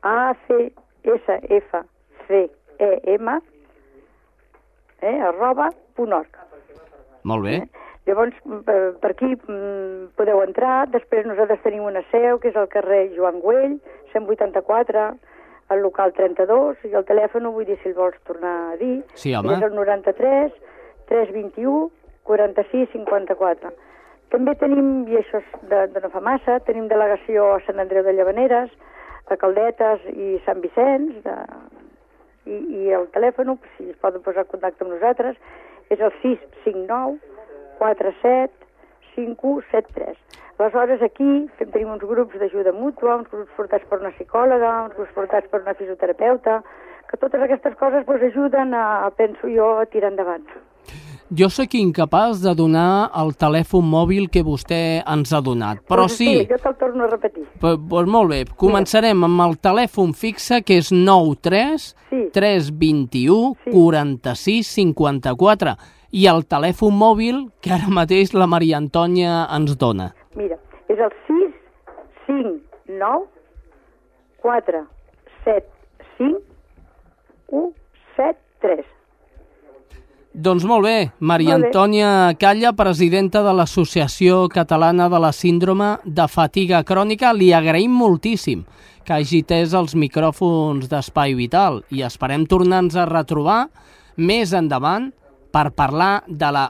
A, C, S, F, C, E, M, eh, arroba, punt org. Molt bé. Llavors, per, per aquí mm, podeu entrar, després nosaltres tenim una seu, que és al carrer Joan Güell, 184, al local 32, i el telèfon, vull dir, si el vols tornar a dir, Sí, home. és el 93 321 46 54. També tenim, i això és de, de no fa massa, tenim delegació a Sant Andreu de Llavaneres, a Caldetes i Sant Vicenç, de, i, i el telèfon, si es poden posar en contacte amb nosaltres, és el 659 47 5173. Aleshores, aquí fem, tenim uns grups d'ajuda mútua, uns grups portats per una psicòloga, uns grups portats per una fisioterapeuta, que totes aquestes coses pues, ajuden a, penso jo, a tirar endavant. Jo sóc incapaç de donar el telèfon mòbil que vostè ens ha donat, però Pues sí, Jo te'l torno a repetir. Pues, pues molt bé, començarem amb el telèfon fixe que és 93 Sí. 321 46 54 i el telèfon mòbil que ara mateix la Maria Antònia ens dona. Mira, és el 6 5 9 4 7 5 1 7 3. Doncs molt bé, Maria Molt bé. Antònia Calla, presidenta de l'Associació Catalana de la Síndrome de Fatiga Crònica, li agraïm moltíssim que hagi tès els micròfons d'Espai Vital i esperem tornar-nos a retrobar més endavant per parlar de la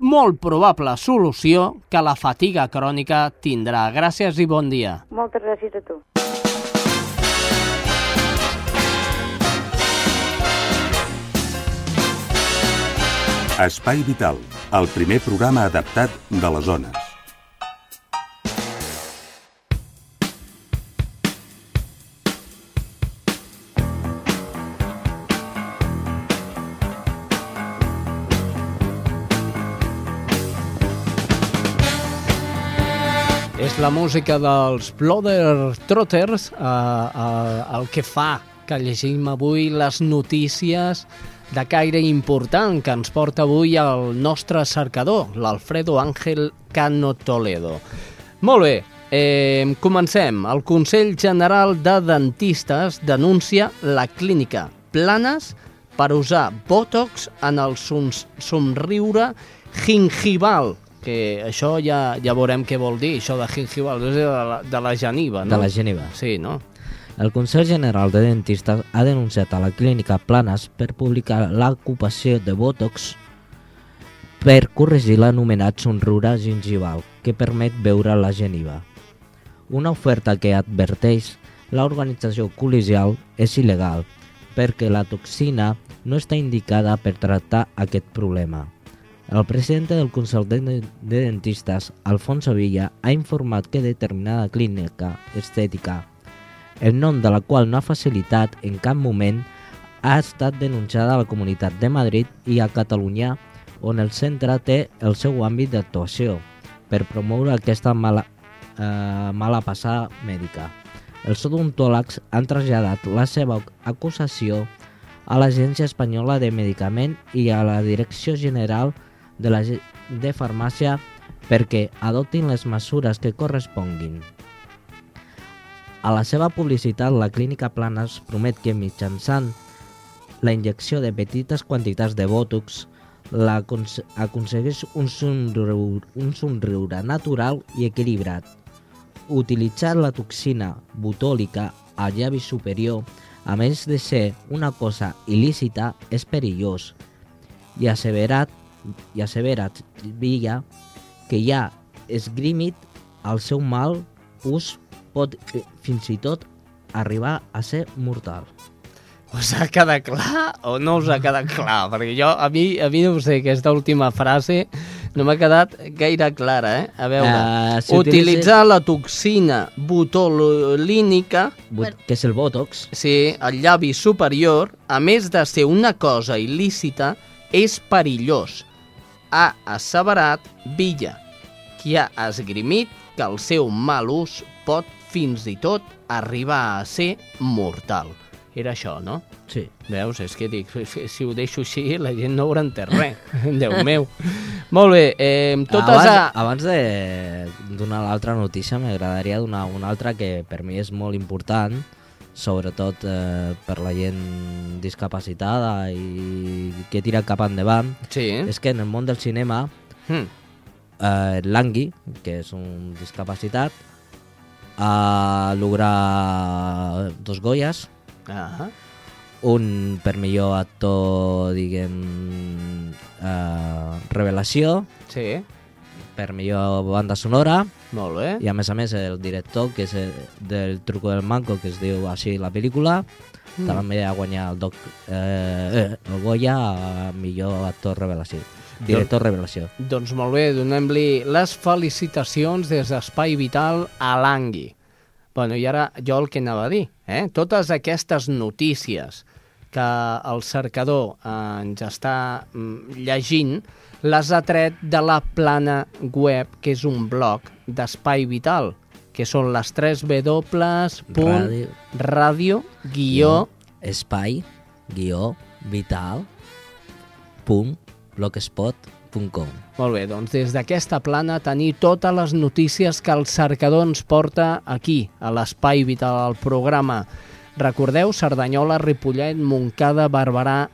molt probable solució que la fatiga crònica tindrà. Gràcies i bon dia. Moltes gràcies a tu. Espai Vital, el primer programa adaptat de les zones. La música dels Blooder Trotters eh, eh, el que fa que llegim avui les notícies de caire important que ens porta avui el nostre cercador, l'Alfredo Ángel Cano Toledo. Molt bé, eh, comencem. El Consell General de Dentistes denuncia la clínica Planes per usar Botox en el som- somriure gingival que això ja, ja veurem què vol dir, això de gingival, de la, de la geniva, no? De la geniva. Sí, no? El Consell General de Dentistes ha denunciat a la clínica Planes per publicar l'ocupació de Botox per corregir l'anomenat somriure gingival, que permet veure la geniva. Una oferta que adverteix l'organització col·legial és il·legal perquè la toxina no està indicada per tractar aquest problema. El president del Consell de, de Dentistes, Alfonso Villa, ha informat que determinada clínica estètica, el nom de la qual no ha facilitat en cap moment, ha estat denunciada a la Comunitat de Madrid i a Catalunya, on el centre té el seu àmbit d'actuació per promoure aquesta mala, eh, mala passada mèdica. Els odontòlegs han traslladat la seva acusació a l'Agència Espanyola de Medicament i a la Direcció General de, la, de Farmàcia perquè adoptin les mesures que corresponguin. A la seva publicitat, la clínica Planes promet que mitjançant la injecció de petites quantitats de Botox la aconsegueix un somriure, un somriure natural i equilibrat. Utilitzar la toxina botòlica al llavi superior, a més de ser una cosa il·lícita, és perillós i asseverat, i asseverat Villa que ha esgrimit el seu mal ús pot eh, fins i tot arribar a ser mortal. Us ha quedat clar o no us ha quedat clar? Perquè jo, a mi, a mi no ho sé, aquesta última frase no m'ha quedat gaire clara, eh? A veure, Eh, si utilitzar la toxina botulínica, Bot- que és el Botox, sí, al llavi superior, a més de ser una cosa il·lícita, és perillós. Ha asseverat Villa, qui ha esgrimit que el seu mal ús pot fins i tot arribar a ser mortal. Era això, no? sí. Veus? És que dic, si ho deixo així, la gent no haurà entès res. Déu meu. Molt bé, eh, totes abans, a... abans de donar l'altra notícia, m'agradaria donar una altra que per mi és molt important, sobretot eh, per la gent discapacitada i que tira cap endavant, Sí. és que en el món del cinema, Hm. eh, Langui, que és un discapacitat, ha lograt dos Goyas, Ah, un per millor actor, diguem, eh, revelació, sí, per millor banda sonora, molt bé. i a més a més el director, que és el, del Truco del Manco, que es diu així la pel·lícula, Mm. també ha guanyat el, doc, eh, el Goya a millor actor revelació. Director revelació. Doncs molt bé, donem-li les felicitacions des d'Espai Vital a l'Angui. Bueno, i ara jo el que anava a dir, eh? totes aquestes notícies que el cercador eh, ens està mm, llegint, les ha tret de la plana web, que és un blog d'Espai Vital, que són les 3 Ràdio. radio guió Espai, guió, vital, punt, blogspot.com. Molt bé, doncs des d'aquesta plana tenir totes les notícies que el cercador ens porta aquí, a l'Espai Vital, al programa. Recordeu, Cerdanyola, Ripollet, Montcada, Barberà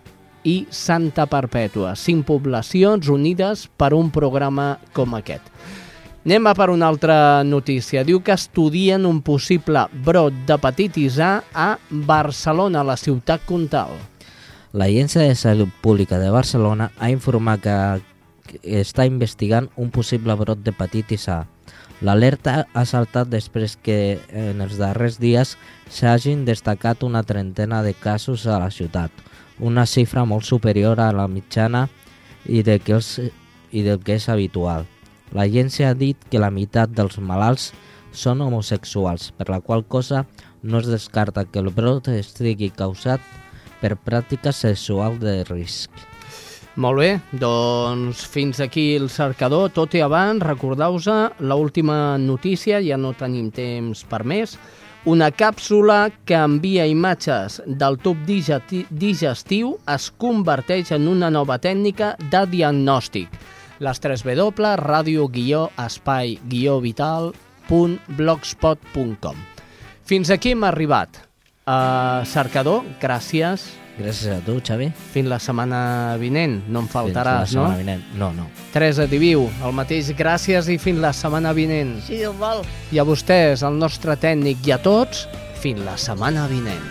i Santa Perpètua. Cinc poblacions unides per un programa com aquest. Anem a per una altra notícia. Diu que estudien un possible brot d'hepatitis A a Barcelona, la ciutat comtal. L'Agència de Salut Pública de Barcelona ha informat que està investigant un possible brot d'hepatitis A. L'alerta ha saltat després que en els darrers dies s'hagin destacat una trentena de casos a la ciutat, una xifra molt superior a la mitjana i, de que els, i del que és habitual. L'agència ha dit que la meitat dels malalts són homosexuals, per la qual cosa no es descarta que el brot estigui causat per pràctica sexual de risc. Molt bé, doncs fins aquí el cercador. Tot i abans, recordeu-vos l'última notícia, ja no tenim temps per més. Una càpsula que envia imatges del tub digesti- digestiu es converteix en una nova tècnica de diagnòstic. Les 3 W, ràdio guió espai guió vital punt blogspot.com Fins aquí hem arribat. Uh, cercador, gràcies. Gràcies a tu, Xavi. Fins la setmana vinent, no em faltaràs, Fins la no? setmana vinent. No, no. Teresa Diviu, el mateix gràcies i fins la setmana vinent. Si Déu vol. I a vostès, el nostre tècnic i a tots, fins la setmana vinent.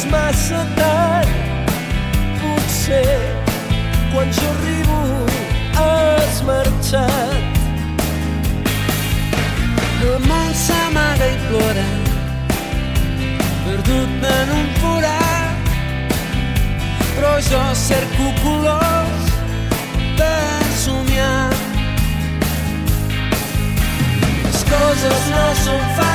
És massa tard, potser quan jo arribo has marxat. El món s'amaga i plora, perdut en un forat, però jo cerco colors per somiar. Les coses no són fàcils,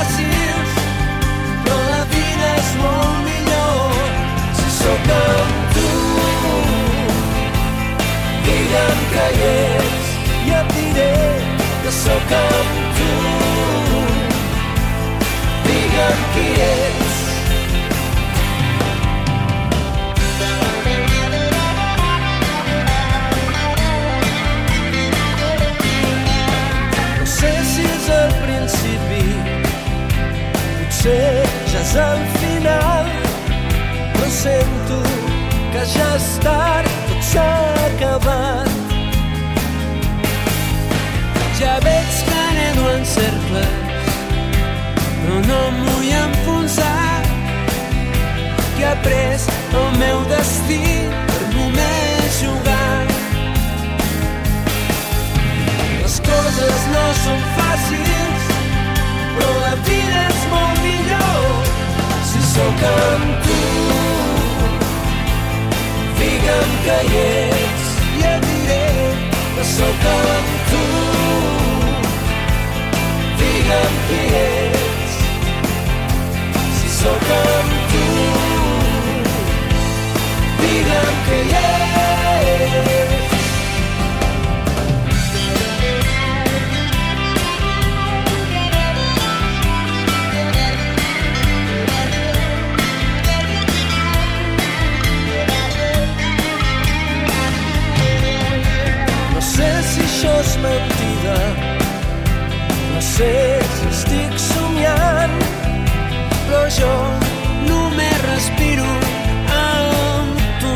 que hi ets i et diré que sóc amb tu. Digue'm qui si és el principi, potser ja és el final, però sento que ja és tard, s'ha acabat. Ja veig que anedo en cercles, però no em vull enfonsar, que he après el meu destí per només jugar. Les coses no són fàcils, però la vida és molt millor si sóc amb tu. Digue'm que hi ets i et diré que sóc amb tu. Digue'm qui ets si sóc amb tu. Digue'm que hi ets sé si estic somiant, però jo només respiro amb tu.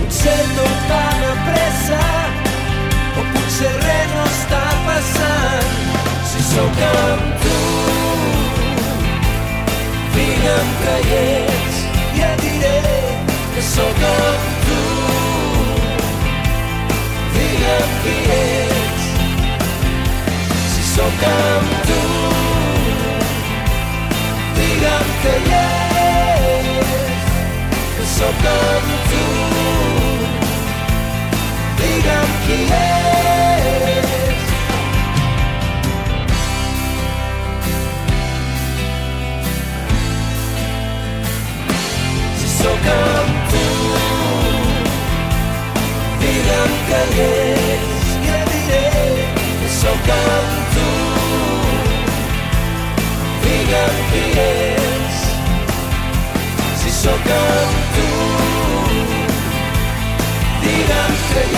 Potser tot va de pressa, o potser res no està passant, si sóc amb tu. Digue'm que hi ets et diré que sóc amb tu. Digue'm qui ets, So come through, dígame yes. So come to dígame que yes. so come to Digan que yes, so come si sóc amb tu que